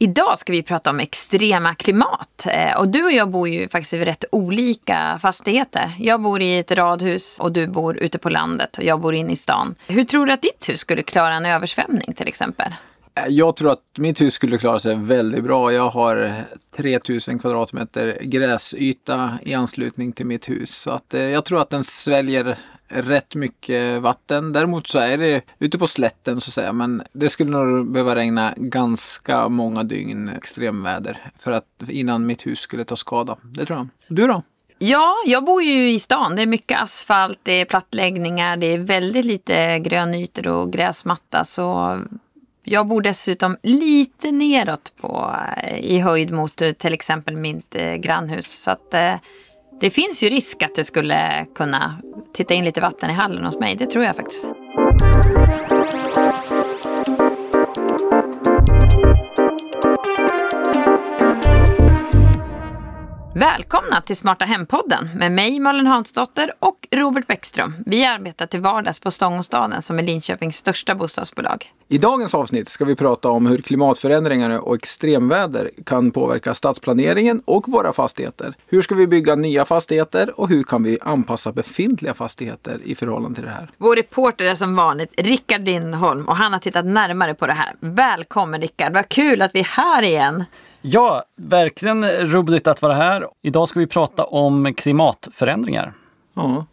Idag ska vi prata om extrema klimat. Eh, och du och jag bor ju faktiskt i rätt olika fastigheter. Jag bor i ett radhus och du bor ute på landet och jag bor inne i stan. Hur tror du att ditt hus skulle klara en översvämning till exempel? Eh, jag tror att mitt hus skulle klara sig väldigt bra. Jag har 3000 kvadratmeter gräsyta i anslutning till mitt hus. Så att, eh, jag tror att den sväljer rätt mycket vatten. Däremot så är det ute på slätten så att säga. Men det skulle nog behöva regna ganska många dygn extremväder för att innan mitt hus skulle ta skada. Det tror jag. Du då? Ja, jag bor ju i stan. Det är mycket asfalt, det är plattläggningar, det är väldigt lite grönytor och gräsmatta. Så jag bor dessutom lite neråt på, i höjd mot eh, till exempel mitt eh, grannhus. Så att eh, det finns ju risk att det skulle kunna titta in lite vatten i hallen hos mig. Det tror jag faktiskt. Välkomna till Smarta Hem-podden med mig Malin Hansdotter och Robert Bäckström. Vi arbetar till vardags på Stångåstaden som är Linköpings största bostadsbolag. I dagens avsnitt ska vi prata om hur klimatförändringar och extremväder kan påverka stadsplaneringen och våra fastigheter. Hur ska vi bygga nya fastigheter och hur kan vi anpassa befintliga fastigheter i förhållande till det här? Vår reporter är som vanligt Rickard Lindholm och han har tittat närmare på det här. Välkommen Rickard, vad kul att vi är här igen. Ja, verkligen roligt att vara här. Idag ska vi prata om klimatförändringar. Ja.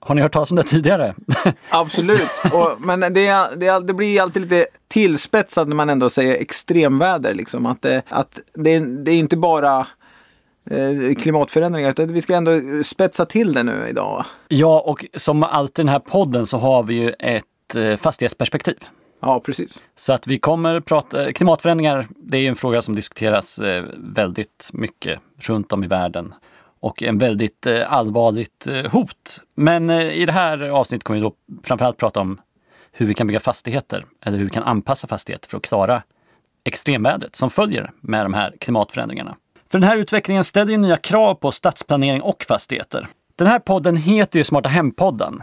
Har ni hört talas om det tidigare? Absolut, och, men det, det, det, blir alltid lite tillspetsat när man ändå säger extremväder. Liksom. Att, det, att det, det är inte bara eh, klimatförändringar utan vi ska ändå spetsa till det nu idag. Ja, och som alltid i den här podden så har vi ju ett eh, fastighetsperspektiv. Ja, precis. Så att vi kommer prata, klimatförändringar, det är en fråga som diskuteras eh, väldigt mycket runt om i världen och en väldigt eh, allvarligt eh, hot. Men i det här avsnittet kommer vi då framförallt prata om hur vi kan bygga fastigheter eller hur vi kan anpassa fastigheter för att klara extremvädret som följer med de här klimatförändringarna. För den här utvecklingen ställer ju nya krav på stadsplanering och fastigheter. Den här podden heter ju Smarta Hem-podden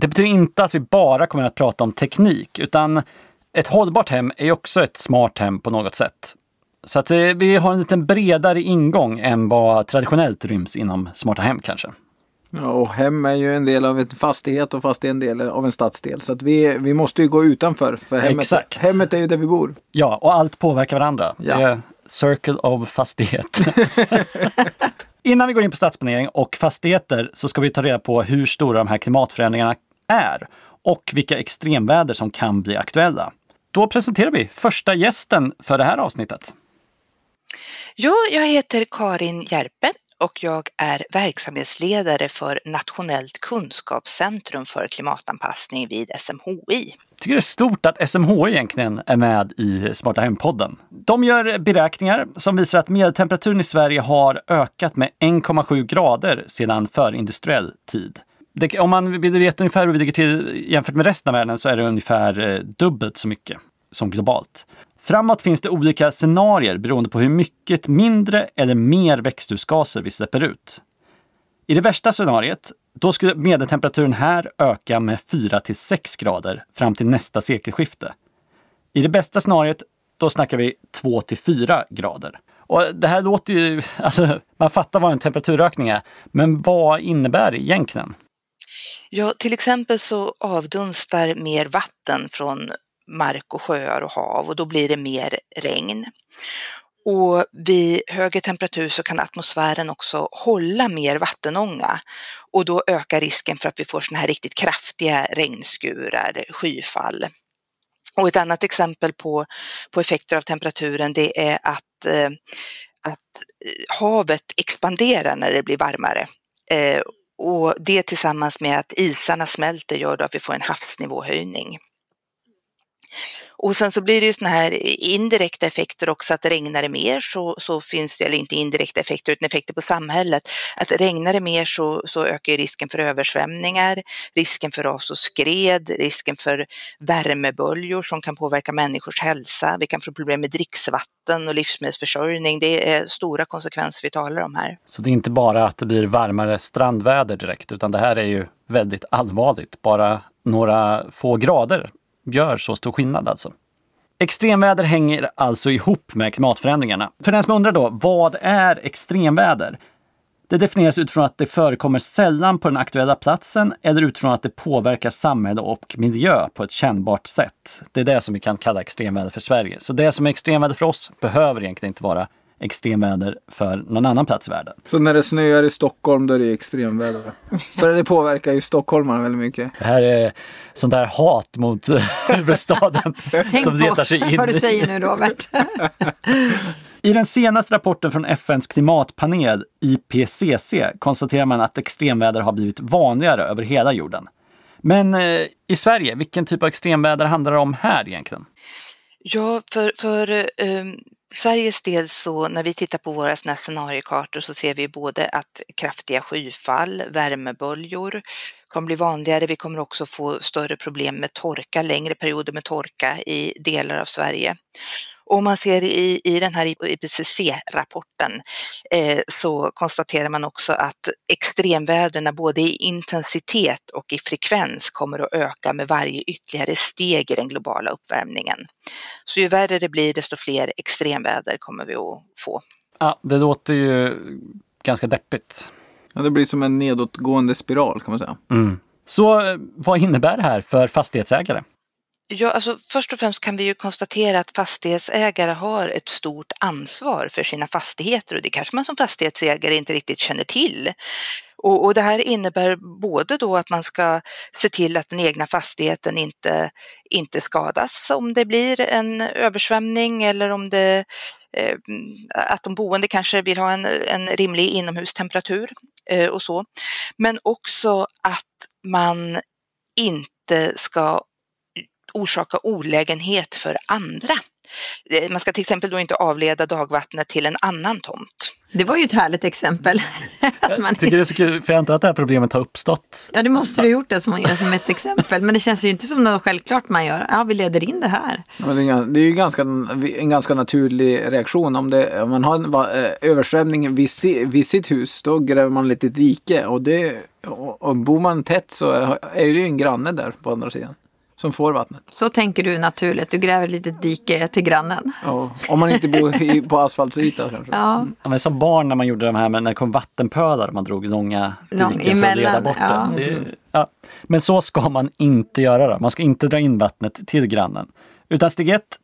det betyder inte att vi bara kommer att prata om teknik, utan ett hållbart hem är också ett smart hem på något sätt. Så att eh, vi har en lite bredare ingång än vad traditionellt ryms inom smarta hem kanske. Ja, och hem är ju en del av en fastighet och fast är en del av en stadsdel. Så att vi, vi måste ju gå utanför. För hemmet, Exakt. hemmet är ju där vi bor. Ja, och allt påverkar varandra. Ja. Det är circle of fastighet. Innan vi går in på stadsplanering och fastigheter så ska vi ta reda på hur stora de här klimatförändringarna är och vilka extremväder som kan bli aktuella. Då presenterar vi första gästen för det här avsnittet. Ja, jag heter Karin Järpe och jag är verksamhetsledare för Nationellt kunskapscentrum för klimatanpassning vid SMHI. Jag tycker det är stort att SMHI egentligen är med i Smarta Hem-podden. De gör beräkningar som visar att medeltemperaturen i Sverige har ökat med 1,7 grader sedan förindustriell tid det, om man vill veta ungefär hur vi ligger till jämfört med resten av världen så är det ungefär eh, dubbelt så mycket som globalt. Framåt finns det olika scenarier beroende på hur mycket mindre eller mer växthusgaser vi släpper ut. I det värsta scenariet, då skulle medeltemperaturen här öka med 4 till 6 grader fram till nästa sekelskifte. I det bästa scenariet, då snackar vi 2 till 4 grader. Och det här låter ju, alltså man fattar vad en temperaturökning är, men vad innebär det egentligen? Ja, till exempel så avdunstar mer vatten från mark och sjöar och hav och då blir det mer regn. Och vid högre temperatur så kan atmosfären också hålla mer vattenånga och då ökar risken för att vi får såna här riktigt kraftiga regnskurar, skyfall. Och ett annat exempel på, på effekter av temperaturen det är att, eh, att eh, havet expanderar när det blir varmare. Eh, och det tillsammans med att isarna smälter gör då att vi får en havsnivåhöjning. Och sen så blir det ju sådana här indirekta effekter också, att regnar det mer så, så finns det, eller inte indirekta effekter utan effekter på samhället, att regnar det mer så, så ökar risken för översvämningar, risken för ras och skred, risken för värmeböljor som kan påverka människors hälsa, vi kan få problem med dricksvatten och livsmedelsförsörjning. Det är stora konsekvenser vi talar om här. Så det är inte bara att det blir varmare strandväder direkt, utan det här är ju väldigt allvarligt. Bara några få grader gör så stor skillnad alltså. Extremväder hänger alltså ihop med klimatförändringarna. För den som undrar då, vad är extremväder? Det definieras utifrån att det förekommer sällan på den aktuella platsen eller utifrån att det påverkar samhälle och miljö på ett kännbart sätt. Det är det som vi kan kalla extremväder för Sverige. Så det som är extremväder för oss behöver egentligen inte vara extremväder för någon annan plats i världen. Så när det snöar i Stockholm då är det extremväder? för det påverkar ju stockholmarna väldigt mycket. Det här är sånt där hat mot huvudstaden Tänk som letar på sig in. vad du säger nu Robert. I den senaste rapporten från FNs klimatpanel IPCC konstaterar man att extremväder har blivit vanligare över hela jorden. Men eh, i Sverige, vilken typ av extremväder handlar det om här egentligen? Ja, för, för eh, Sveriges del så när vi tittar på våra såna scenariekartor så ser vi både att kraftiga skyfall, värmeböljor kommer bli vanligare. Vi kommer också få större problem med torka, längre perioder med torka i delar av Sverige. Och man ser i, i den här IPCC-rapporten eh, så konstaterar man också att extremväderna både i intensitet och i frekvens kommer att öka med varje ytterligare steg i den globala uppvärmningen. Så ju värre det blir desto fler extremväder kommer vi att få. Ja, det låter ju ganska deppigt. Ja, det blir som en nedåtgående spiral kan man säga. Mm. Så eh, vad innebär det här för fastighetsägare? Ja, alltså först och främst kan vi ju konstatera att fastighetsägare har ett stort ansvar för sina fastigheter och det kanske man som fastighetsägare inte riktigt känner till. Och, och, det här innebär både då att man ska se till att den egna fastigheten inte, inte skadas om det blir en översvämning eller om det, eh, att de boende kanske vill ha en, en rimlig inomhustemperatur eh, och så. Men också att man inte ska orsaka olägenhet för andra. Eh, man ska till exempel då inte avleda dagvattnet till en annan tomt. Det var ju ett härligt exempel. jag tycker det är så kul, för jag antar att det här problemet har uppstått. Ja, det måste du ha gjort det som, som ett exempel. Men det känns ju inte som något självklart man gör. Ja, vi leder in det här. Men det är ju ganska, en ganska naturlig reaktion. Om, det, om man har en eh, översvämning vid, vid sitt hus, då gräver man lite dike. Och, det, och bor man tätt så är det ju en granne där på andra sidan som får vattnet. Så tänker du naturligt, du gräver ett litet dike till grannen. Ja, om man inte bor i, på asfaltsyta kanske. Ja. Ja, men som barn när man gjorde de här, när det kom vattenpölar och man drog långa diken för att leda bort ja. det. det ja. Men så ska man inte göra. Då. Man ska inte dra in vattnet till grannen. Utan steg ett,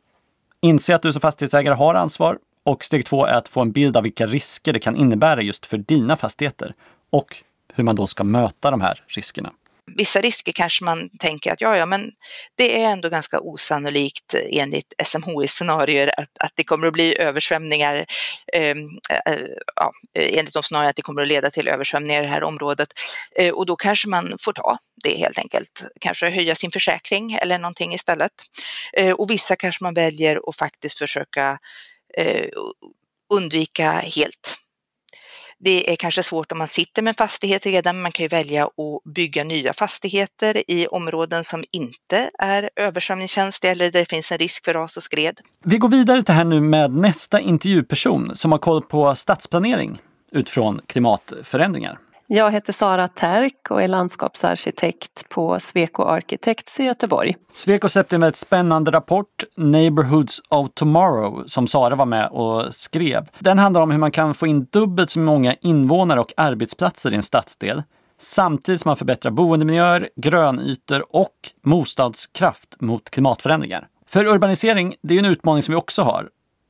inse att du som fastighetsägare har ansvar. Och steg två är att få en bild av vilka risker det kan innebära just för dina fastigheter. Och hur man då ska möta de här riskerna vissa risker kanske man tänker att ja, ja, men det är ändå ganska osannolikt eh, enligt SMHI-scenarier att, att det kommer att bli översvämningar, ehm, eh, eh, ja, eh, enligt de scenarier att det kommer att leda till översvämningar i det här området. Eh, och då kanske man får ta det helt enkelt, kanske höja sin försäkring eller någonting istället. Eh, och vissa kanske man väljer att faktiskt försöka eh, undvika helt det är kanske svårt om man sitter med en fastighet redan, men man kan ju välja att bygga nya fastigheter i områden som inte är översvämningskänsliga eller där det finns en risk för ras och skred. Vi går vidare till här nu med nästa intervjuperson som har koll på stadsplanering utifrån klimatförändringar. Jag heter Sara Terk och är landskapsarkitekt på Sweco Architects i Göteborg. Sweco släppte med ett spännande rapport, Neighborhoods of Tomorrow, som Sara var med och skrev. Den handlar om hur man kan få in dubbelt så många invånare och arbetsplatser i en stadsdel samtidigt som man förbättrar boendemiljöer, grönytor och motståndskraft mot klimatförändringar. För urbanisering, det är en utmaning som vi också har.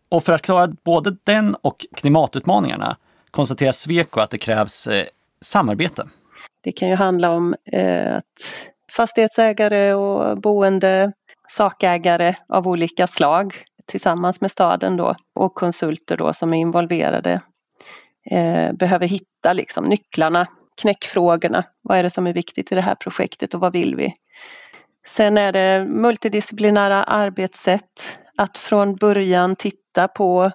Och för att klara både den och klimatutmaningarna konstaterar Sweco att det krävs eh, samarbete. Det kan ju handla om eh, att fastighetsägare och boende, sakägare av olika slag tillsammans med staden då och konsulter då som är involverade eh, behöver hitta liksom nycklarna, knäckfrågorna. Vad är det som är viktigt i det här projektet och vad vill vi? Sen är det multidisciplinära arbetssätt, att från början titta på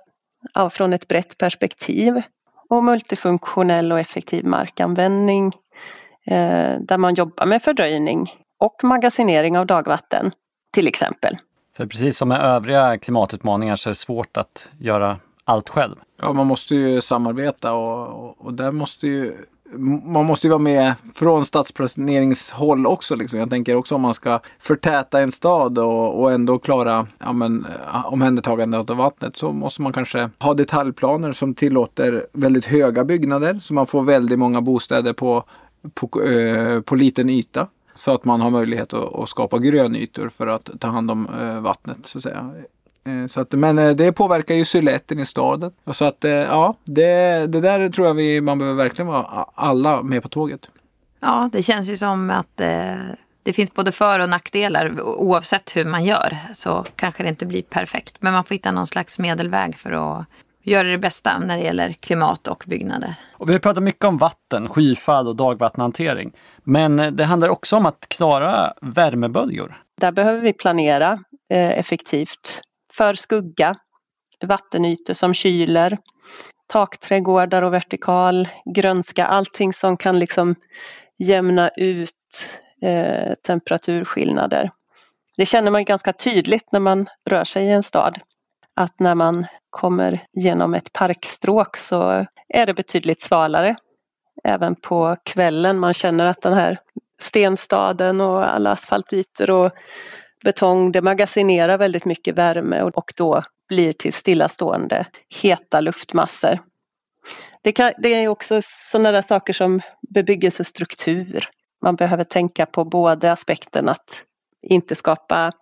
ja, från ett brett perspektiv och multifunktionell och effektiv markanvändning eh, där man jobbar med fördröjning och magasinering av dagvatten till exempel. För precis som med övriga klimatutmaningar så är det svårt att göra allt själv. Ja, man måste ju samarbeta och, och, och där måste ju man måste ju vara med från stadsplaneringshåll också. Liksom. Jag tänker också om man ska förtäta en stad och, och ändå klara ja, men, eh, omhändertagandet av vattnet så måste man kanske ha detaljplaner som tillåter väldigt höga byggnader så man får väldigt många bostäder på, på, eh, på liten yta. Så att man har möjlighet att, att skapa grönytor för att ta hand om eh, vattnet så att säga. Eh, så att, men eh, det påverkar ju siluetten i staden. Så att eh, ja, det, det där tror jag vi, man behöver verkligen vara alla med på tåget. Ja, det känns ju som att eh, det finns både för och nackdelar oavsett hur man gör. Så kanske det inte blir perfekt. Men man får hitta någon slags medelväg för att göra det bästa när det gäller klimat och byggnader. Och vi har pratat mycket om vatten, skyfall och dagvattenhantering. Men det handlar också om att klara värmeböljor. Där behöver vi planera eh, effektivt för skugga, vattenytor som kyler, takträdgårdar och vertikal grönska, allting som kan liksom jämna ut eh, temperaturskillnader. Det känner man ganska tydligt när man rör sig i en stad. Att när man kommer genom ett parkstråk så är det betydligt svalare. Även på kvällen, man känner att den här stenstaden och alla asfaltytor och betong, det magasinerar väldigt mycket värme och då blir till stillastående heta luftmassor. Det, kan, det är också sådana där saker som bebyggelsestruktur. Man behöver tänka på både aspekten att inte skapa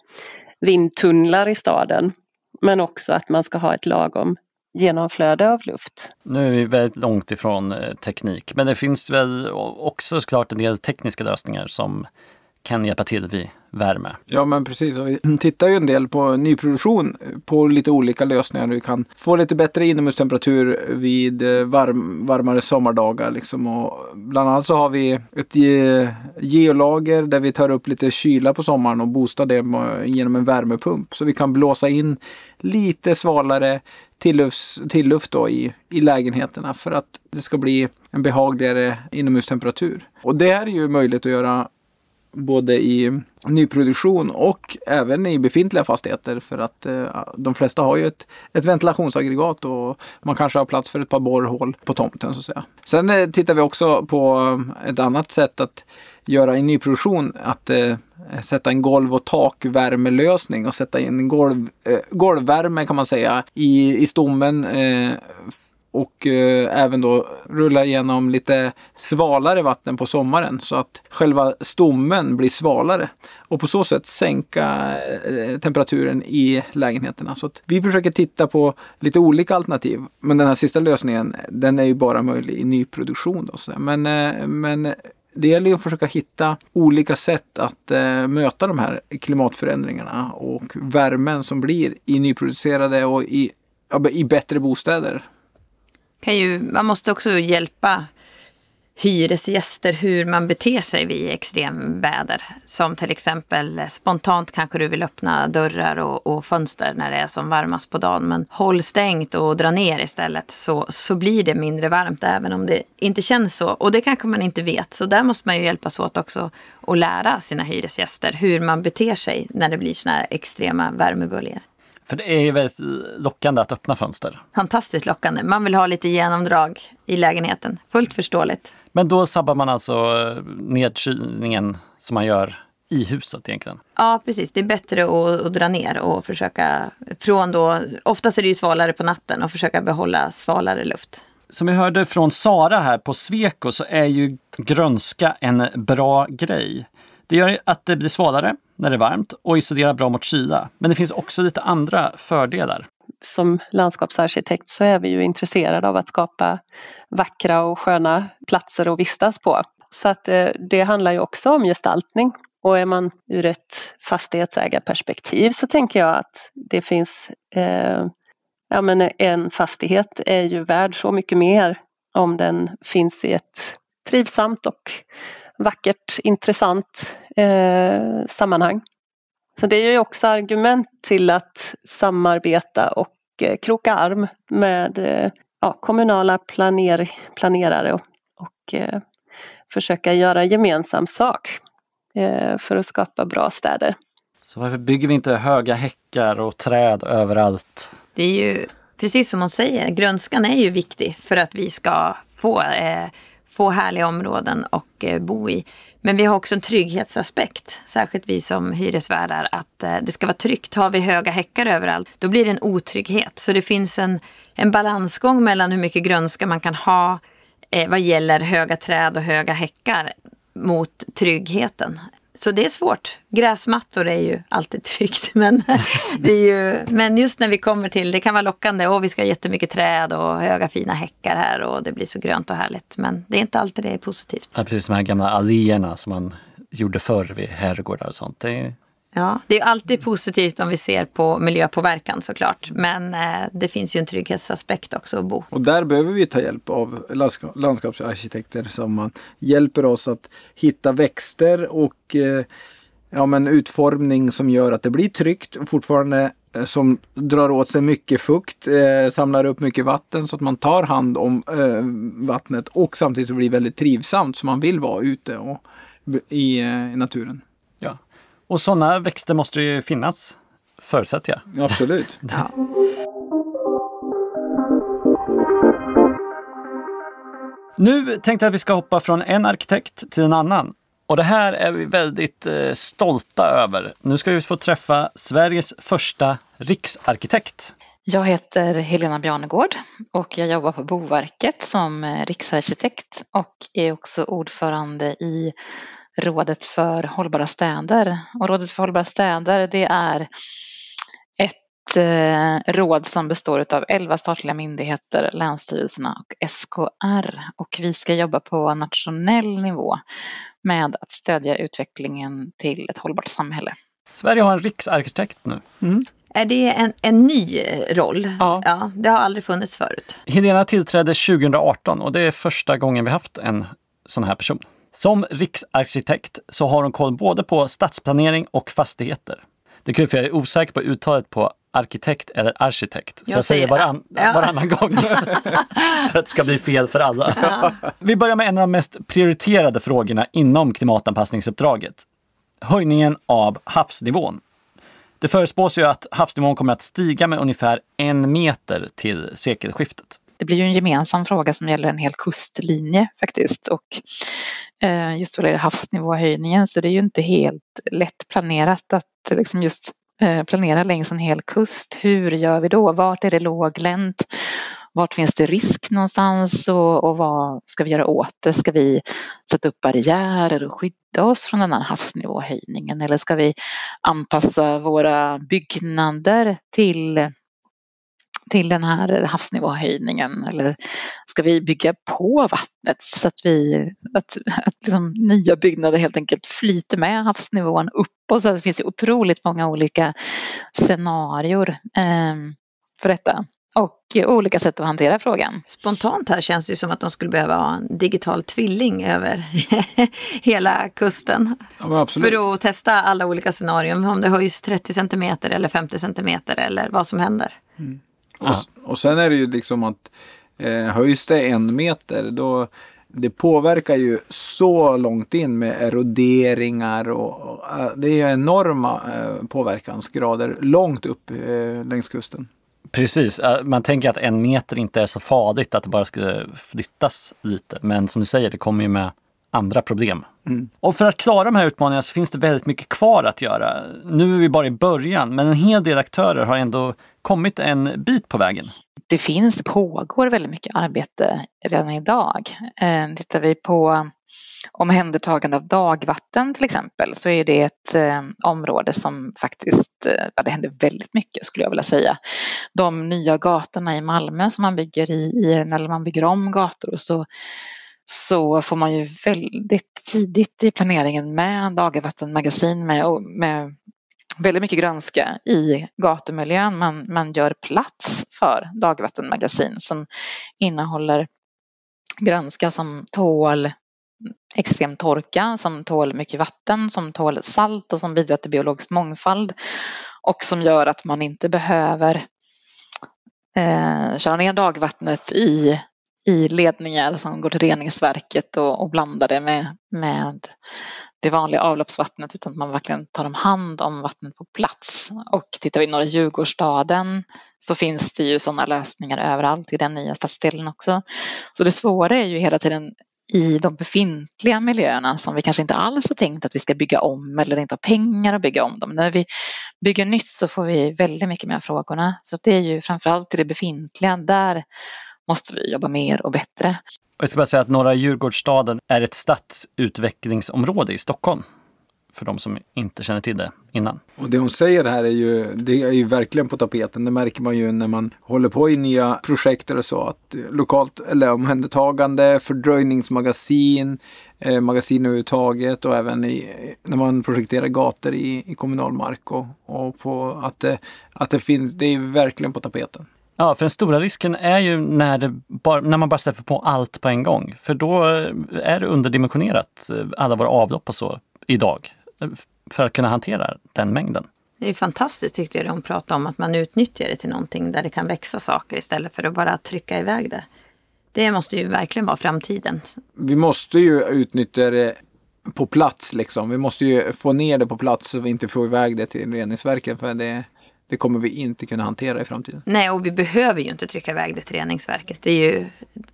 vindtunnlar i staden men också att man ska ha ett lagom genomflöde av luft. Nu är vi väldigt långt ifrån eh, teknik, men det finns väl också såklart en del tekniska lösningar som kan hjälpa till vid värme. Ja men precis, och vi tittar ju en del på nyproduktion på lite olika lösningar. Vi kan få lite bättre inomhustemperatur vid eh, varm, varmare sommardagar. Liksom. Och bland annat så har vi ett geolager där vi tar upp lite kyla på sommaren och boostar det genom en värmepump. Så vi kan blåsa in lite svalare tilluft, tilluft då i, i lägenheterna för att det ska bli en behagligare inomhustemperatur. Och det är ju möjligt att göra både i nyproduktion och även i befintliga fastigheter för att eh, de flesta har ju ett, ett ventilationsaggregat och man kanske har plats för ett par borrhål på tomten så att säga. Sen eh, tittar vi också på eh, ett annat sätt att göra i nyproduktion att eh, sätta en golv och takvärmelösning och sätta in golv, eh, golvvärme kan man säga i, i stommen eh, och eh, även då rulla igenom lite svalare vatten på sommaren så att själva stommen blir svalare och på så sätt sänka eh, temperaturen i lägenheterna. Så att vi försöker titta på lite olika alternativ. Men den här sista lösningen den är ju bara möjlig i nyproduktion. Då, så. Men, eh, men det gäller att försöka hitta olika sätt att eh, möta de här klimatförändringarna och värmen som blir i nyproducerade och i, i bättre bostäder kan ju, man måste också hjälpa hyresgäster hur man beter sig vid extremväder. Som till exempel spontant kanske du vill öppna dörrar och, och, fönster när det är som varmast på dagen. Men håll stängt och dra ner istället så, så blir det mindre varmt även om det inte känns så. Och det kanske man inte vet. Så där måste man ju hjälpas åt också och lära sina hyresgäster hur man beter sig när det blir såna här extrema värmeböljor. För det är ju väldigt lockande att öppna fönster. Fantastiskt lockande. Man vill ha lite genomdrag i lägenheten. Fullt förståeligt. Men då sabbar man alltså eh, nedkylningen som man gör i huset egentligen? Ja, precis. Det är bättre att, att, dra ner och försöka från då, oftast är det ju svalare på natten och försöka behålla svalare luft. Som vi hörde från Sara här på Sweco så är ju grönska en bra grej. Det gör att det blir svalare när det är varmt och isolerar bra mot kyla. Men det finns också lite andra fördelar. Som landskapsarkitekt så är vi ju intresserade av att skapa vackra och sköna platser att vistas på. Så att eh, det handlar ju också om gestaltning. Och är man ur ett fastighetsägarperspektiv så tänker jag att det finns eh, ja men en fastighet är ju värd så mycket mer om den finns i ett trivsamt och vackert, intressant eh, sammanhang. Så det är ju också argument till att samarbeta och eh, kroka arm med eh, ja, kommunala planer, planerare och, och eh, försöka göra gemensam sak eh, för att skapa bra städer. Så varför bygger vi inte höga häckar och träd överallt? Det är ju precis som hon säger, grönskan är ju viktig för att vi ska få eh, få härliga områden och eh, bo i. Men vi har också en trygghetsaspekt, särskilt vi som hyresvärdar, att eh, det ska vara tryggt. Har vi höga häckar överallt, då blir det en otrygghet. Så det finns en, en balansgång mellan hur mycket grönska man kan ha eh, vad gäller höga träd och höga häckar mot tryggheten. Så det är svårt. Gräsmattor är ju alltid tryggt. Men, det är ju, men just när vi kommer till, det kan vara lockande, åh vi ska ha jättemycket träd och höga fina häckar här och det blir så grönt och härligt. Men det är inte alltid det är positivt. Ja, precis de här gamla alléerna som man gjorde förr vid herrgårdar och sånt. Det Ja, det är alltid positivt om vi ser på miljöpåverkan såklart. Men eh, det finns ju en trygghetsaspekt också att bo. Och där behöver vi ta hjälp av landskapsarkitekter som hjälper oss att hitta växter och eh, ja, men utformning som gör att det blir tryggt och fortfarande eh, som drar åt sig mycket fukt, eh, samlar upp mycket vatten så att man tar hand om eh, vattnet och samtidigt så blir det väldigt trivsamt så man vill vara ute och, i, eh, i naturen. Och sådana växter måste ju finnas, förutsätter jag. Absolut. Ja. Nu tänkte jag att vi ska hoppa från en arkitekt till en annan. Och det här är vi väldigt eh, stolta över. Nu ska vi få träffa Sveriges första riksarkitekt. Jag heter Helena Bjarnegård och jag jobbar på Boverket som eh, riksarkitekt och är också ordförande i Rådet för hållbara städer. Och Rådet för hållbara städer det är ett eh, råd som består av 11 statliga myndigheter, länsstyrelserna och SKR. Och vi ska jobba på nationell nivå med att stödja utvecklingen till ett hållbart samhälle. Sverige har en riksarkitekt nu. Mm. Är det en, en ny roll? Ja. ja. Det har aldrig funnits förut. Helena tillträdde 2018 och det är första gången vi haft en sån här person. Som riksarkitekt så har hon koll både på stadsplanering och fastigheter. Det är kul för jag är osäker på uttalet på arkitekt eller arkitekt. Så jag, Jag säger varann, ja. varannan gång. för att det ska bli fel för alla. Vi börjar med en av de mest prioriterade frågorna inom klimatanpassningsuppdraget. Höjningen av havsnivån. Det förespås ju att havsnivån kommer att stiga med ungefär en meter till sekelskiftet. Det blir ju en gemensam fråga som gäller en hel kustlinje faktiskt och eh, just vad gäller havsnivåhöjningen så det är ju inte helt lätt planerat att liksom just eh, planera längs en hel kust. Hur gör vi då? Vart är det låglänt? Vart finns det risk någonstans och, och vad ska vi göra åt det? Ska vi sätta upp barriärer och skydda oss från den här havsnivåhöjningen eller ska vi anpassa våra byggnader till till den här havsnivåhöjningen eller ska vi bygga på vattnet så att, vi, att, att liksom nya byggnader helt enkelt flyter med havsnivån uppåt. Så det finns ju otroligt många olika scenarier eh, för detta och olika sätt att hantera frågan. Spontant här känns det som att de skulle behöva ha en digital tvilling över hela kusten. Ja. För att testa alla olika scenarion. Om det höjs 30 centimeter eller 50 centimeter eller vad som händer. Och, och sen är det ju liksom att eh, höjs det en meter då det påverkar ju så långt in med eroderingar och, och eh, det är enorma eh, påverkansgrader långt upp eh, längs kusten. Precis, man tänker att en meter inte är så farligt att det bara ska flyttas lite. Men som du säger, det kommer ju med andra problem. Och för att klara de här utmaningarna så finns det väldigt mycket kvar att göra. Nu är vi bara i början, men en hel del aktörer har ändå kommit en bit på vägen. Det finns, det pågår väldigt mycket arbete redan idag. Eh, tittar vi på omhändertagande av dagvatten till exempel så är det ett eh, område som faktiskt, eh, ja, det händer väldigt mycket skulle jag vilja säga. De nya gatorna i Malmö som man bygger i, i när man bygger om gator så så får man ju väldigt tidigt i planeringen med dagvattenmagasin med, med väldigt mycket grönska i gatumiljön. Man, man gör plats för dagvattenmagasin som innehåller grönska som tål extrem torka, som tål mycket vatten, som tål salt och som bidrar till biologisk mångfald och som gör att man inte behöver eh, köra ner dagvattnet i i ledningar som går till reningsverket och, och blanda det med, med det vanliga avloppsvattnet utan att man verkligen tar om hand om vattnet på plats. Och tittar vi i norra Djurgårdsstaden så finns det ju sådana lösningar överallt i den nya stadsdelen också. Så det svåra är ju hela tiden i de befintliga miljöerna som vi kanske inte alls har tänkt att vi ska bygga om eller inte har pengar att bygga om dem. När vi bygger nytt så får vi väldigt mycket mer frågorna. Så det är ju framförallt i det befintliga, där måste vi jobba mer och bättre. Jag ska bara säga att Norra Djurgårdsstaden är ett stadsutvecklingsområde i Stockholm för de som inte känner till det innan. Och det hon säger här är ju, det är ju verkligen på tapeten. Det märker man ju när man håller på i nya projekt och så. Att lokalt eller omhändertagande, fördröjningsmagasin, eh, magasin överhuvudtaget och även i, när man projekterar gator i, i kommunal mark. Och, och på att, det, att det finns, det är verkligen på tapeten. Ja, för den stora risken är ju när, det bara, när man bara släpper på allt på en gång. För då är det underdimensionerat, eh, alla våra avlopp och så, idag för att kunna hantera den mängden. Det är fantastiskt tyckte jag de pratade om att man utnyttjar det till någonting där det kan växa saker istället för att bara trycka iväg det. Det måste ju verkligen vara framtiden. Vi måste ju utnyttja det på plats liksom. Vi måste ju få ner det på plats så vi inte får iväg det till reningsverken för det, det kommer vi inte kunna hantera i framtiden. Nej, och vi behöver ju inte trycka iväg det till reningsverket. Det är ju,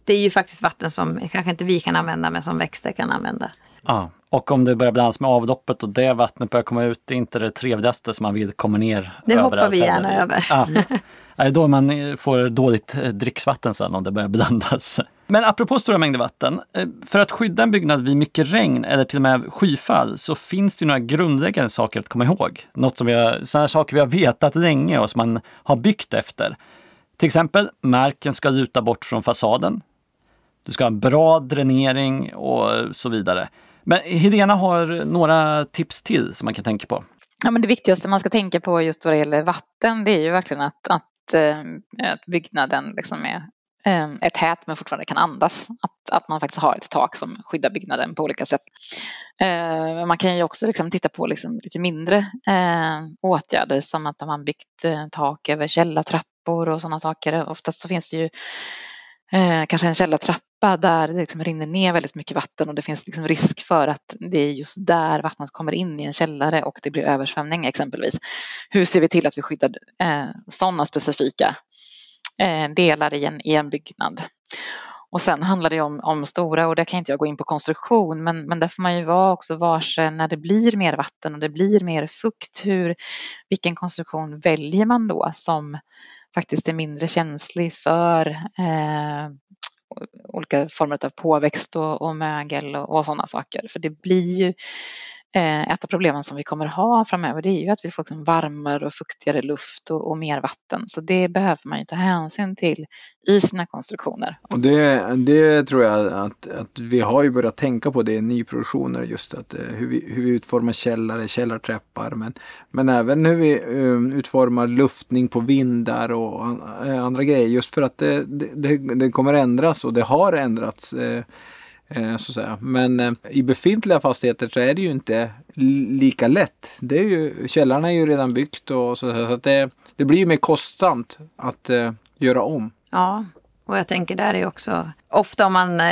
det är ju faktiskt vatten som kanske inte vi kan använda men som växter kan använda. Ja, och om det börjar blandas med avloppet och det vattnet börjar komma ut, det är inte det trevligaste som man vill komma ner Det hoppar vi gärna heller. över. Ja. Det är då man får dåligt eh, dricksvatten sen om det börjar blandas. Men apropå stora mängder vatten, eh, för att skydda en byggnad vid mycket regn eller till och med skyfall så finns det några grundläggande saker att komma ihåg. Något som vi har, sådana saker vi har vetat länge och som man har byggt efter. Till exempel, marken ska luta bort från fasaden. Du ska ha bra dränering och så vidare. Men Helena har några tips till som man kan tänka på. Ja, men det viktigaste man ska tänka på just vad det gäller vatten det är ju verkligen att, att, eh, att byggnaden liksom är, eh, är tät men fortfarande kan andas. Att, att man faktiskt har ett tak som skyddar byggnaden på olika sätt. Eh, man kan ju också liksom titta på liksom lite mindre åtgärder som att man byggt tak över källartrappor och sådana saker. Oftast så finns det ju eh, kanske en källartrappa där det liksom rinner ner väldigt mycket vatten och det finns liksom risk för att det är just där vattnet kommer in i en källare och det blir översvämning exempelvis. Hur ser vi till att vi skyddar eh, sådana specifika eh, delar i en, i en byggnad? Och sen handlar det om, om stora, och där kan inte jag gå in på konstruktion, men, men där får man ju vara också varse eh, när det blir mer vatten och det blir mer fukt, hur, vilken konstruktion väljer man då som faktiskt är mindre känslig för eh, olika former av påväxt och, och mögel och, och sådana saker. För det blir ju Eh, ett av problemen som vi kommer ha framöver det är ju att vi får liksom varmare och fuktigare luft och, och, mer vatten. Så det behöver man ju ta hänsyn till i sina konstruktioner. Och det, det tror jag att, att vi har ju börjat tänka på det i nyproduktioner just att eh, hur vi, hur vi utformar källare, källarträppar men, men även hur vi um, utformar luftning på vindar och andra grejer just för att det, det, det kommer ändras och det har ändrats. Eh, Eh, så att säga. Men eh, i befintliga fastigheter så är det ju inte lika lätt. Det är ju, källaren är ju redan byggt och så, så att det, det blir mer kostsamt att eh, göra om. Ja, och jag tänker där är också ofta om man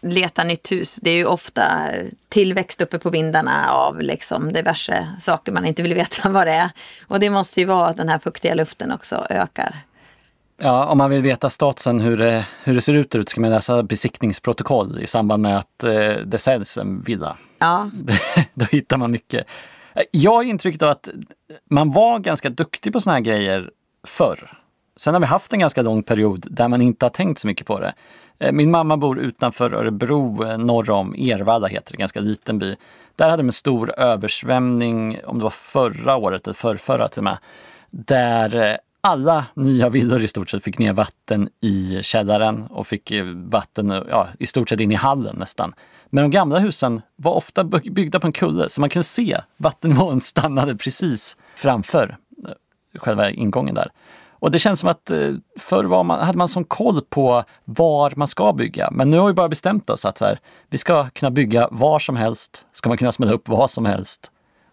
letar nytt hus, det är ju ofta tillväxt uppe på vindarna av liksom diverse saker man inte vill veta vad det är. Och det måste ju vara att den här fuktiga luften också ökar. Ja, om man vill veta statusen hur det, hur det ser ut där ska man läsa besiktningsprotokoll i samband med att eh, det säljs en villa. Ja. Då hittar man mycket. Jag har intrycket av att man var ganska duktig på såna här grejer förr. Sen har vi haft en ganska lång period där man inte har tänkt så mycket på det. Eh, min mamma bor utanför Örebro, eh, norr om Ervalla heter det, ganska liten by. Där hade de en stor översvämning, om det var förra året eller förrförra till och med, där eh, alla nya villor i stort sett fick ner vatten i källaren och fick eh, vatten eh, ja, i stort sett in i hallen nästan. Men de gamla husen var ofta byggda på en kulle så man kunde se vattennivån stannade precis framför eh, själva ingången där. Och det känns som att förr var man, hade man sån koll på var man ska bygga. Men nu har vi bara bestämt oss att så här, vi ska kunna bygga var som helst, ska man kunna smälla upp vad som helst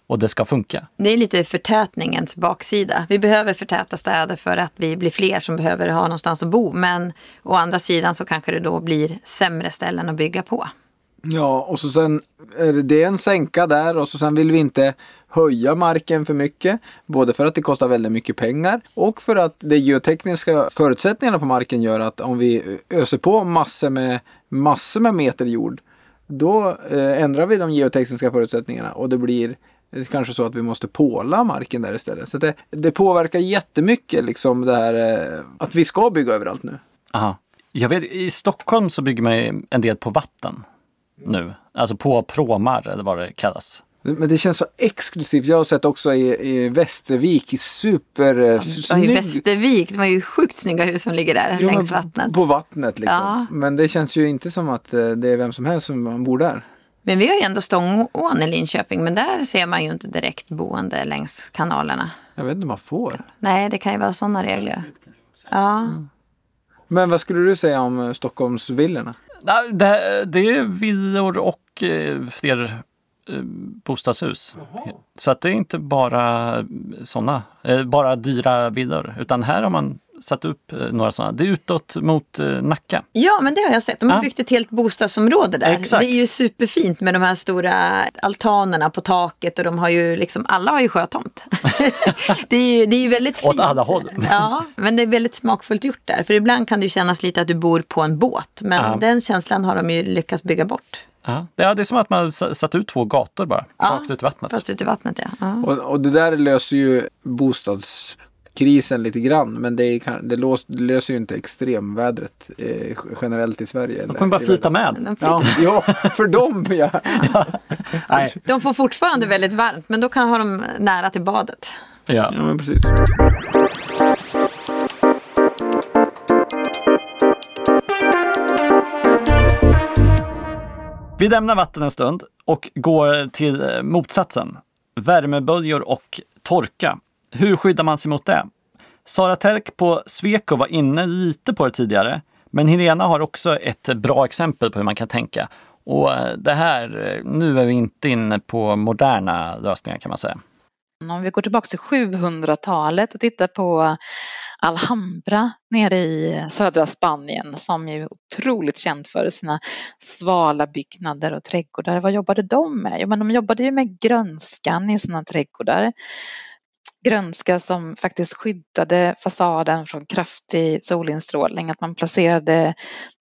och det ska funka. Det är lite förtätningens baksida. Vi behöver förtäta städer för att vi blir fler som behöver ha någonstans att bo. Men å andra sidan så kanske det då blir sämre ställen att bygga på. Ja, och så sen är det en sänka där och så sen vill vi inte höja marken för mycket. Både för att det kostar väldigt mycket pengar och för att de geotekniska förutsättningarna på marken gör att om vi öser på massor med, massor med meter jord då eh, ändrar vi de geotekniska förutsättningarna och det blir det är kanske så att vi måste påla marken där istället. Så det, det påverkar jättemycket liksom det här eh, att vi ska bygga överallt nu. Aha. Jag vet, I Stockholm så bygger man en del på vatten nu. Alltså på pråmar eller vad det kallas. Men det känns så exklusivt. Jag har sett också i, i Västervik, super eh, Ja, i. Västervik, det var ju sjukt snygga hus som ligger där Ja, längs vattnet. På vattnet liksom. Ja. Men det känns ju inte som att eh, det är vem som helst som bor där. Men vi har ju ändå Stångån i Linköping, men där ser man ju inte direkt boende längs kanalerna. Jag vet inte om man får. Nej, det kan ju vara sådana regler. Ja. Men vad skulle du säga om eh, Stockholmsvillorna? Det, det är villor och eh, fler eh, bostadshus. Så att det är inte bara sådana, bara dyra villor. Utan här har man satt upp eh, några sådana. Det är utåt mot eh, Nacka. ja, men det har jag sett. De har Ja. byggt ett helt bostadsområde där. Exakt. Det är ju superfint med de här stora altanerna på taket och de har ju liksom, alla har ju sjötomt. det, är ju, det är ju väldigt fint. Åt alla håll. Ja, men det är väldigt smakfullt gjort där. För ibland kan det ju kännas lite att du bor på en båt. Men Ja. den känslan har de ju lyckats bygga bort. Ja, det är, det är som att man satt ut två gator bara, Ja, rakt ut i vattnet. Fast ute i vattnet ja. ja. Och, och det där löser ju bostadskrisen lite grann. Men det, är, det, lås, det löser ju inte extremvädret eh, generellt i Sverige. De kommer bara flyta med. Ja, ja, för dem ja. Nej. de får fortfarande väldigt varmt, men då kan ha dem nära till badet. Ja. Ja, men precis. Vi lämnar vatten en stund och går till eh, motsatsen. Värmeböljor och torka. Hur skyddar man sig mot det? Sara Terk på Sweco var inne lite på det tidigare, men Helena har också ett bra exempel på hur man kan tänka. Och eh, det här, eh, nu är vi inte inne på moderna lösningar kan man säga. Mm, om vi går tillbaka till 700-talet och tittar på Alhambra nere i eh, södra Spanien som ju är otroligt känt för sina svala byggnader och trädgårdar. Vad jobbade de med? Jo, men de jobbade ju med grönskan i sina trädgårdar. Grönska som faktiskt skyddade fasaden från kraftig solinstrålning, att man placerade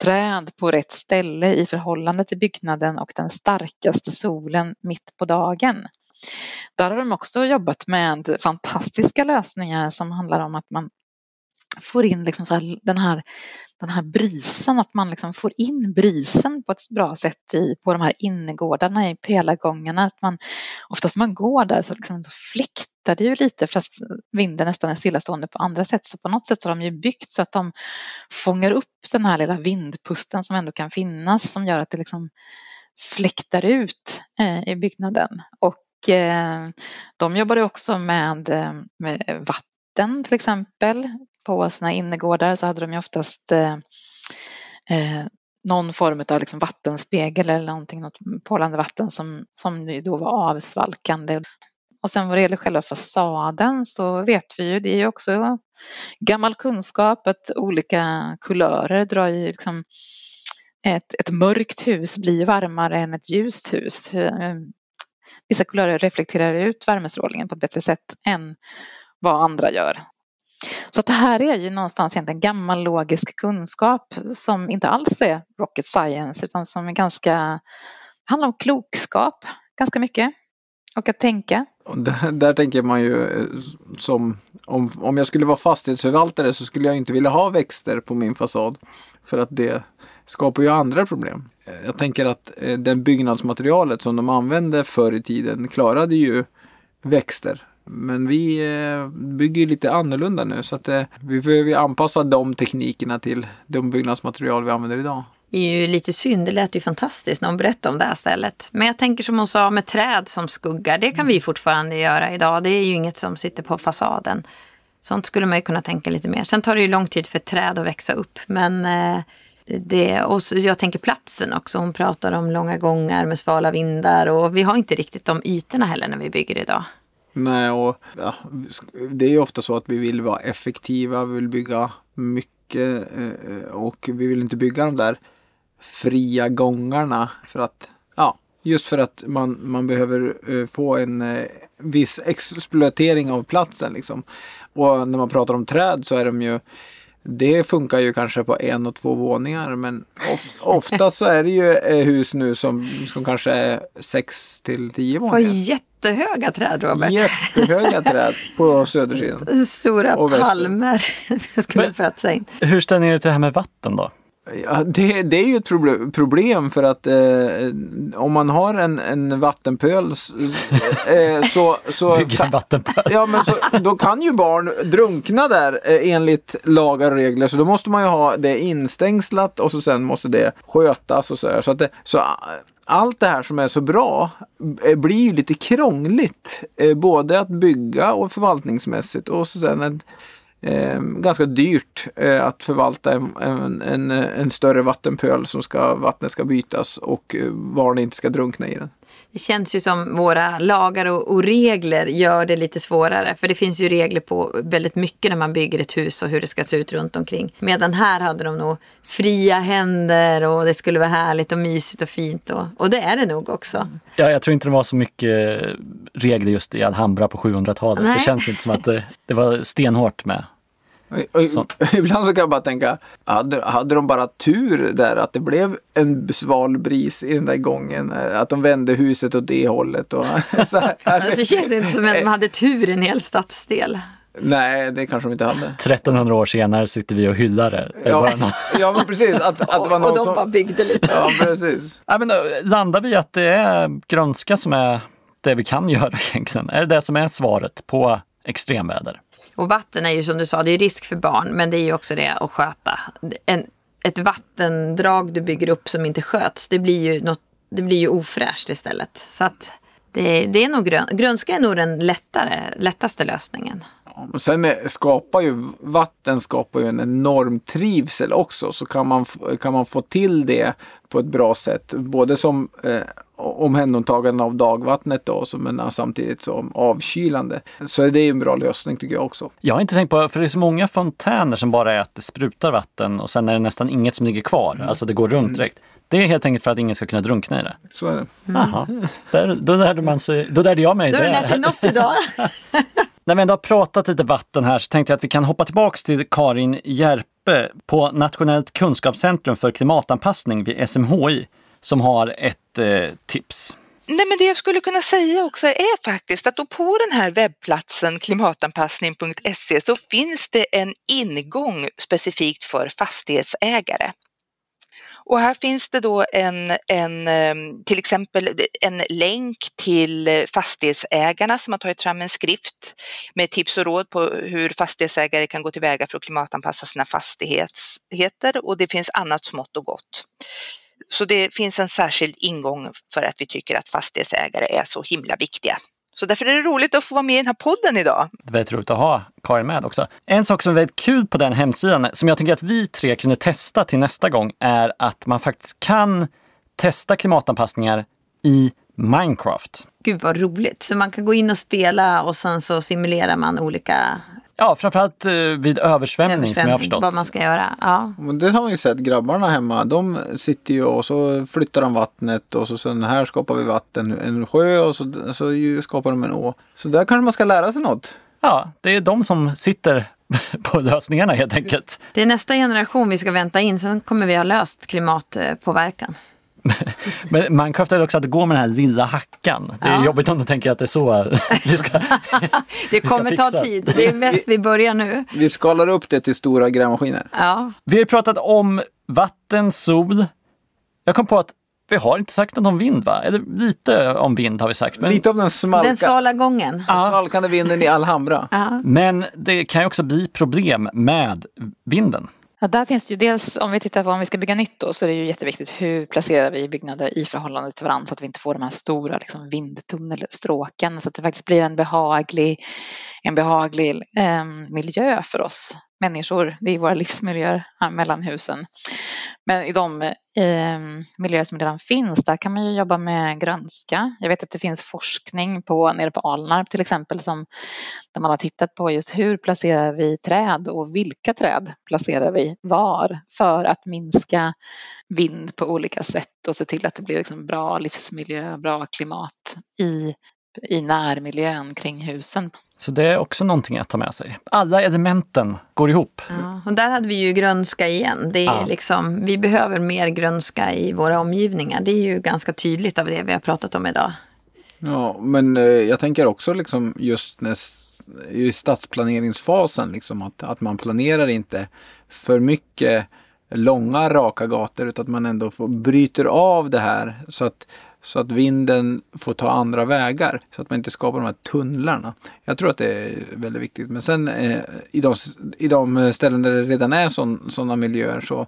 träd på rätt ställe i förhållande till byggnaden och den starkaste solen mitt på dagen. Där har de också jobbat med fantastiska lösningar som handlar om att man får in liksom så här, den, här, den här brisen, att man liksom får in brisen på ett bra sätt i, på de här innergårdarna i pelargångarna. Att man, oftast när man går där så, liksom, så fläktar det ju lite fast vinden nästan är stillastående på andra sätt. Så på något sätt så har de ju byggt så att de fångar upp den här lilla vindpusten som ändå kan finnas som gör att det liksom fläktar ut eh, i byggnaden. Och eh, de jobbade också med, eh, med vatten till exempel. På sina innergårdar så hade de ju oftast eh, eh, någon form av liksom vattenspegel eller någonting, något porlande vatten som, som då var avsvalkande. Och sen vad det gäller själva fasaden så vet vi ju, det är ju också gammal kunskap att olika kulörer drar ju liksom ett, ett mörkt hus blir varmare än ett ljust hus. Vissa kulörer reflekterar ut värmestrålningen på ett bättre sätt än vad andra gör. Så att det här är ju någonstans egentligen gammal logisk kunskap som inte alls är rocket science utan som är ganska, handlar om klokskap ganska mycket och att tänka. Där, där tänker man ju eh, som om, om jag skulle vara fastighetsförvaltare så skulle jag inte vilja ha växter på min fasad. För att det skapar ju andra problem. Eh, jag tänker att eh, den byggnadsmaterialet som de använde förr i tiden klarade ju växter. Men vi bygger lite annorlunda nu så att vi behöver anpassa de teknikerna till de byggnadsmaterial vi använder idag. Det är ju lite synd, det lät ju fantastiskt när hon berättade om det här stället. Men jag tänker som hon sa med träd som skuggar, det kan vi fortfarande göra idag. Det är ju inget som sitter på fasaden. Sånt skulle man ju kunna tänka lite mer. Sen tar det ju lång tid för träd att växa upp. Men eh, det, och jag tänker platsen också. Hon pratar om långa gångar med svala vindar. Och vi har inte riktigt de ytorna heller när vi bygger idag. Nej, och ja, det är ju ofta så att vi vill vara effektiva, vi vill bygga mycket eh, och vi vill inte bygga de där fria gångarna för att, ja, just för att man, man behöver eh, få en eh, viss exploatering av platsen liksom. Och när man pratar om träd så är de ju det funkar ju kanske på en och två våningar men of, ofta så är det ju eh, hus nu som, som kanske är sex till tio våningar. jättehöga träd Robert. Jättehöga träd på södersidan. Stora Och palmer. Jag skulle Men- in. Hur ställer ni er till det här med vatten då? Ja, det, det är ju ett proble- problem för att eh, om man har en, en vattenpöl eh, så, så, Bygga en vattenpöl? ja, men så då kan ju barn drunkna där eh, enligt lagar och regler så då måste man ju ha det instängslat och så sen måste det skötas och så här. Så, att det, så ah, allt det här som är så bra eh, blir ju lite krångligt. Eh, både att bygga och förvaltningsmässigt och så sen eh, ganska dyrt eh, att förvalta en, en, en, en större vattenpöl som ska, vattnet ska bytas och eh, barn inte ska drunkna i den. Det känns ju som våra lagar och, och regler gör det lite svårare. För det finns ju regler på väldigt mycket när man bygger ett hus och hur det ska se ut runt omkring. Medan här hade de nog fria händer och det skulle vara härligt och mysigt och fint. Och, och det är det nog också. Ja, jag tror inte det var så mycket regler just i Alhambra på 700-talet. Nej. Det känns inte som att det, det var stenhårt med. Och- och. Ibland så kan jag bara tänka, hade, hade de bara tur där att det blev en sval bris i den där gången? eh, Att de vände huset åt det hållet. Och, så här. Alltså, det känns inte som att de hade tur i en hel stadsdel. Nej, det kanske de inte hade. 1300 år senare sitter vi och hyllar det. Ja, ja men precis. Att, att det var Och, någon och de som... bara byggde lite. Ja, precis. Ja, men då landar vi att det är grönska som är det vi kan göra egentligen? Är det det som är svaret på extremväder? Och vatten är ju som du sa, det är risk för barn, men det är ju också det att sköta. En, ett vattendrag du bygger upp som inte sköts, det blir ju, något, det blir ju ofräscht istället. Så att det, det är nog grön, grönska är nog den lättare, lättaste lösningen. Och sen skapar ju vatten skapar ju en enorm trivsel också. Så kan man, kan man få till det på ett bra sätt. Både som eh, omhändertagande av dagvattnet då, som, men samtidigt som avkylande. Så det är en bra lösning tycker jag också. Jag har inte tänkt på, för det är så många fontäner som bara är att det sprutar vatten och sen är det nästan inget som ligger kvar. Alltså det går runt direkt. Det är helt enkelt för att ingen ska kunna drunkna i det. Så är det. Jaha, där, då, lärde man sig, då lärde jag mig Då har du lärt dig det. något idag. När vi ändå har pratat lite vatten här så tänkte jag att vi kan hoppa tillbaks till Karin Järpe på Nationellt kunskapscentrum för klimatanpassning vid SMHI som har ett eh, tips. Nej, men det jag skulle kunna säga också är faktiskt att då på den här webbplatsen klimatanpassning.se så finns det en ingång specifikt för fastighetsägare. Och här finns det då en, en, ehm, till exempel en länk till fastighetsägarna som har tagit fram en skrift med tips och råd på hur fastighetsägare kan gå tillväga för att klimatanpassa sina fastigheter och det finns annat smått och gott. Så det finns en särskild ingång för att vi tycker att fastighetsägare är så himla viktiga. Så därför är det roligt att få vara med i den här podden idag. Det är väldigt roligt att ha Karin med också. En sak som är väldigt kul på den hemsidan, som jag tänker att vi tre kunde testa till nästa gång, är att man faktiskt kan testa klimatanpassningar i Minecraft. Gud vad roligt. Så man kan gå in och spela och sen så simulerar man olika Ja, framförallt eh, vid översvämning som jag har förstått. vad man ska göra. Ja. Men det har man ju sett, grabbarna hemma, de sitter ju och så flyttar de vattnet och så sen här skapar vi vatten, en sjö och så, så skapar de en å. Så där kanske man ska lära sig något. Ja, det är de som sitter på lösningarna helt enkelt. Det är nästa generation vi ska vänta in, sen kommer vi ha löst klimatpåverkan. Men Minecraft är också att det går med den här lilla hackan. Det är Ja. jobbigt om du tänker att det är så vi ska... Det ska kommer ta tid. Det är bäst vi börjar nu. Vi skalar upp det till stora grävmaskiner. Ja. Vi har ju pratat om vatten, sol. Jag kom på att vi har inte sagt något om vind va? Eller lite om vind har vi sagt. Men, Lite av den smalka, Den svala gången. svalkande vinden i Alhambra. Ja. men det kan ju också bli problem med vinden. Ja, där finns det ju dels, om vi tittar på om vi ska bygga nytt då, så är det ju jätteviktigt hur placerar vi byggnader i förhållande till varandra så att vi inte får de här stora liksom, vindtunnelstråken så att det faktiskt blir en behaglig, en behaglig eh, miljö för oss människor. Det är våra livsmiljöer här mellan husen. Men i de eh, miljöer som redan finns, där kan man ju jobba med grönska. Jag vet att det finns forskning på, nere på Alnarp till exempel som där man har tittat på just hur placerar vi träd och vilka träd placerar vi var för att minska vind på olika sätt och se till att det blir liksom bra livsmiljö, bra klimat i, i närmiljön kring husen. Så det är också någonting att ta med sig. Alla elementen går ihop. Ja, och där hade vi ju grönska igen. Det är Ja. liksom, vi behöver mer grönska i våra omgivningar. Det är ju ganska tydligt av det vi har pratat om idag. Ja, men eh, jag tänker också liksom just när, i stadsplaneringsfasen liksom att, att man planerar inte för mycket långa raka gator utan att man ändå får, bryter av det här så att, så att vinden får ta andra vägar så att man inte skapar de här tunnlarna. Jag tror att det är väldigt viktigt. Men sen eh, i, de, i de ställen där det redan är sådana miljöer så,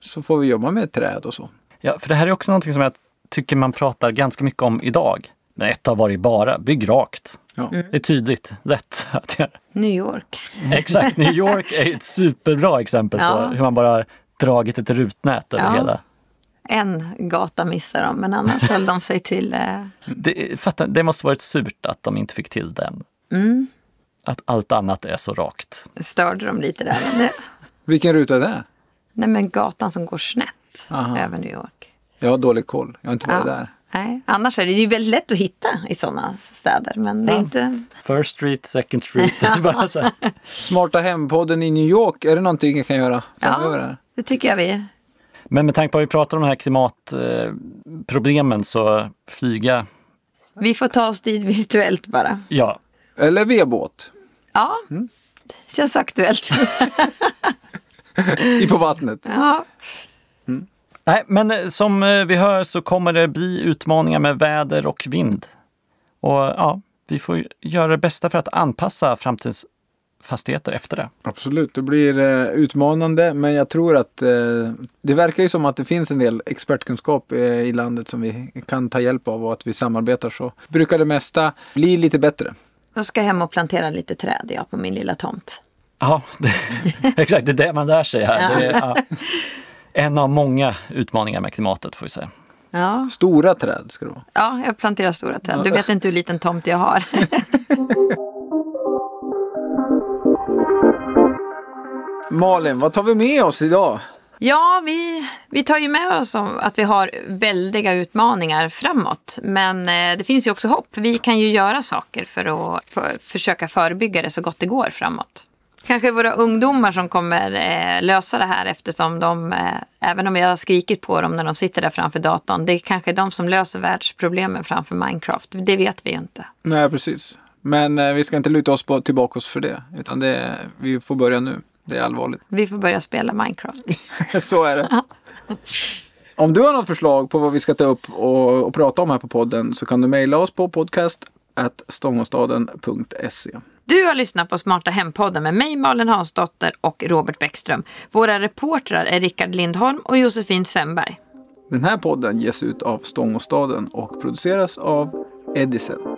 så får vi jobba med träd och så. Ja, för det här är också någonting som jag tycker man pratar ganska mycket om idag. Men ett har varit bara, bygg rakt. Ja. Det är tydligt, lätt att göra. New York. Exakt, New York är ett superbra exempel på Ja. hur man bara dragit ett rutnät över Ja. hela. En gata missar de, men annars höll de sig till... Eh, Det, fattar, det måste varit surt att de inte fick till den. mm, Att allt annat är så rakt. störde de lite där. Men det, Vilken ruta är det? nej, men gatan som går snett Aha. över New York. Jag har dålig koll. Jag har inte varit Ja. där. Nej, annars är det ju väldigt lätt att hitta i sådana städer. Men det är Ja. inte... First Street, Second Street. bara så här. Smarta hempodden i New York, är det någonting jag kan göra framöver? Ja, det tycker jag vi... Men med tanke på att vi pratar om de här klimatproblemen så flyga, Vi får ta oss dit virtuellt bara. ja. Eller vedbåt Ja, Mm. känns aktuellt. i på vattnet. ja. Nej, men eh, som eh, vi hör så kommer det bli utmaningar med väder och vind. Och ja, vi får göra det bästa för att anpassa framtidens fastigheter efter det. Absolut, det blir eh, utmanande men jag tror att eh, det verkar ju som att det finns en del expertkunskap eh, i landet som vi kan ta hjälp av och att vi samarbetar så brukar det mesta bli lite bättre. Jag ska hem och plantera lite träd jag, på min lilla tomt. Ja, det, exakt, det är det man lär sig här. Det är, ja, en av många utmaningar med klimatet får vi säga. Ja, Stora träd ska det vara. ja jag planterar stora träd. Du vet inte hur liten tomt jag har. Malin, vad tar vi med oss idag? Ja, vi, vi tar ju med oss att vi har väldiga utmaningar framåt. Men eh, det finns ju också hopp. Vi kan ju göra saker för att för, försöka förebygga det så gott det går framåt. Kanske våra ungdomar som kommer eh, lösa det här eftersom de, eh, även om jag har skrikit på dem när de sitter där framför datorn, det är kanske de som löser världsproblemen framför Minecraft. Det vet vi ju inte. Nej, precis. Men eh, vi ska inte luta oss på, tillbaka oss för det. Utan det, vi får börja nu. Det är allvarligt. Vi får börja spela Minecraft. Så är det. Om du har något förslag på vad vi ska ta upp och, och prata om här på podden så kan du mejla oss på podcast stångåstaden.se. Du har lyssnat på Smarta Hempodden med mig Malin Hansdotter och Robert Bäckström. Våra reportrar är Rickard Lindholm och Josefin Svenberg. Den här podden ges ut av Stångåstaden och produceras av Edison.